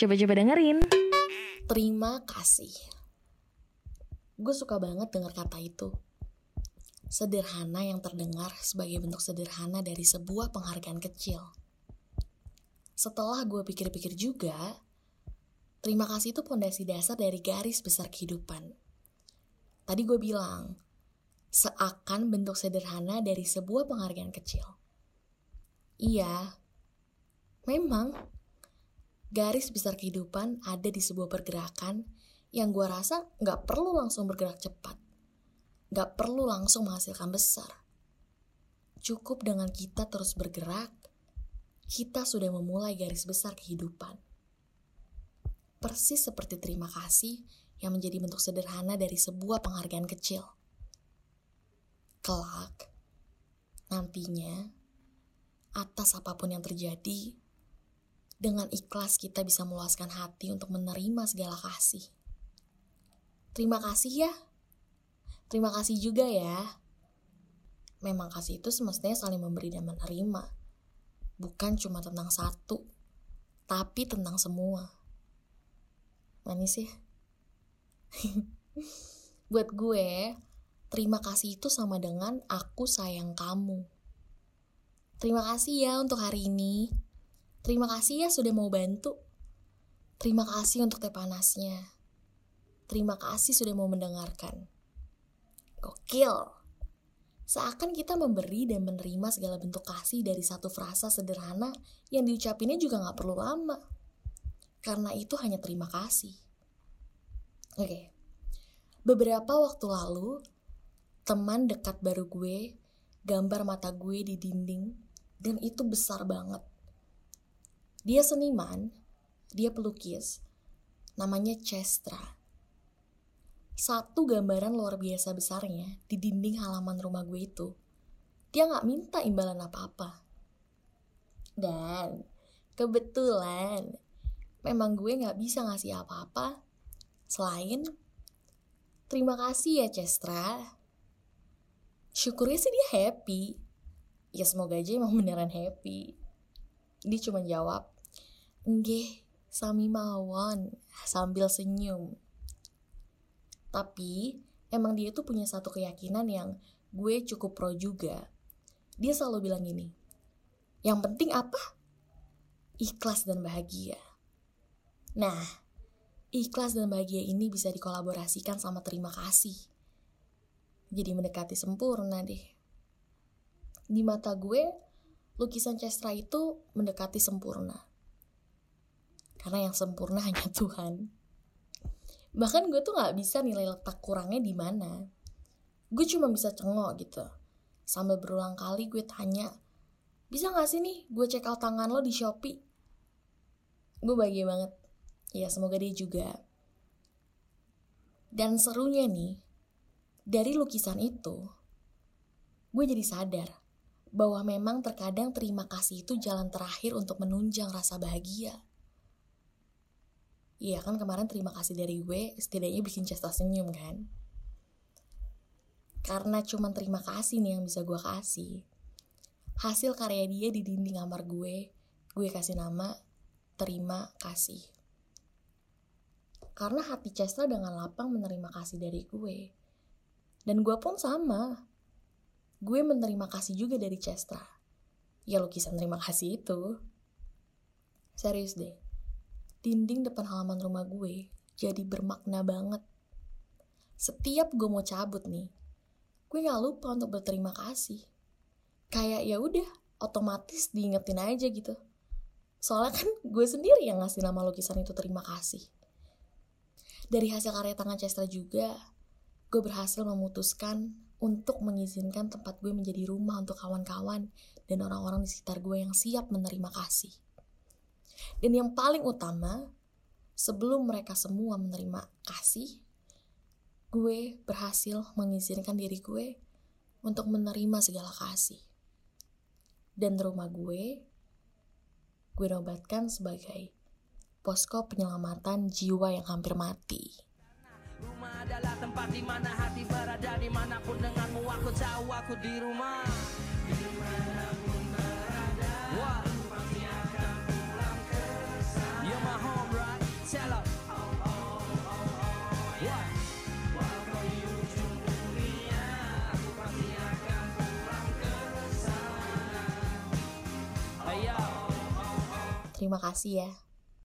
Coba-coba dengerin. Terima kasih. Gue suka banget dengar kata itu. Sederhana yang terdengar sebagai bentuk sederhana dari sebuah penghargaan kecil. Setelah gue pikir-pikir juga, terima kasih itu pondasi dasar dari garis besar kehidupan. Tadi gue bilang, seakan bentuk sederhana dari sebuah penghargaan kecil. Iya, memang garis besar kehidupan ada di sebuah pergerakan yang gue rasa gak perlu langsung bergerak cepat. Gak perlu langsung menghasilkan besar. Cukup dengan kita terus bergerak, kita sudah memulai garis besar kehidupan. Persis seperti terima kasih yang menjadi bentuk sederhana dari sebuah penghargaan kecil. Kelak, nantinya, atas apa pun yang terjadi, dengan ikhlas kita bisa meluaskan hati untuk menerima segala kasih. Terima kasih ya. Terima kasih juga ya. Memang kasih itu semestinya saling memberi dan menerima. Bukan cuma tentang satu, tapi tentang semua. Manis ya? Buat gue, terima kasih itu sama dengan aku sayang kamu. Terima kasih ya untuk hari ini. Terima kasih ya sudah mau bantu. Terima kasih untuk teh panasnya. Terima kasih sudah mau mendengarkan. Gokil. Seakan kita memberi dan menerima segala bentuk kasih dari satu frasa sederhana yang diucapinnya juga gak perlu lama. Karena itu hanya terima kasih. Oke. Beberapa waktu lalu, teman dekat baru gue gambar mata gue di dinding dan itu besar banget. Dia seniman, dia pelukis, namanya Chestra. Satu gambaran luar biasa besarnya di dinding halaman rumah gue itu. Dia gak minta imbalan apa-apa. Dan kebetulan memang gue gak bisa ngasih apa-apa selain terima kasih ya Chestra. Syukurnya sih dia happy. Ya semoga aja emang beneran happy. Dia cuma jawab, Nggih, sami mawon sambil senyum. Tapi emang dia tuh punya satu keyakinan yang gue cukup pro juga. Dia selalu bilang gini, yang penting apa? Ikhlas dan bahagia. Nah, ikhlas dan bahagia ini bisa dikolaborasikan sama terima kasih. Jadi mendekati sempurna deh. Di mata gue, lukisan Chestra itu mendekati sempurna karena yang sempurna hanya Tuhan. Bahkan gue tuh gak bisa nilai letak kurangnya di mana. Gue cuma bisa cengok gitu. Sambil berulang kali gue tanya, bisa gak sih nih gue check out tangan lo di Shopee? Gue bahagia banget. Ya semoga dia juga. Dan serunya nih, dari lukisan itu, gue jadi sadar bahwa memang terkadang terima kasih itu jalan terakhir untuk menunjang rasa bahagia. Iya kan kemarin terima kasih dari gue setidaknya bikin Cesta senyum kan. Karena cuma terima kasih nih yang bisa gue kasih. Hasil karya dia di dinding kamar gue, gue kasih nama terima kasih. Karena hati Chestra dengan lapang menerima kasih dari gue. Dan gue pun sama. Gue menerima kasih juga dari Chestra. Ya lukisan terima kasih itu. Serius deh dinding depan halaman rumah gue jadi bermakna banget. Setiap gue mau cabut nih, gue gak lupa untuk berterima kasih. Kayak ya udah, otomatis diingetin aja gitu. Soalnya kan gue sendiri yang ngasih nama lukisan itu terima kasih. Dari hasil karya tangan Chester juga, gue berhasil memutuskan untuk mengizinkan tempat gue menjadi rumah untuk kawan-kawan dan orang-orang di sekitar gue yang siap menerima kasih. Dan yang paling utama, sebelum mereka semua menerima kasih, gue berhasil mengizinkan diri gue untuk menerima segala kasih. Dan rumah gue, gue nobatkan sebagai posko penyelamatan jiwa yang hampir mati adalah tempat di mana hati berada di mana pun denganmu aku tahu aku di rumah. Di mana pun berada Wah. pasti akan pulang ke you're my home right? Tell oh, oh, oh, terima kasih ya.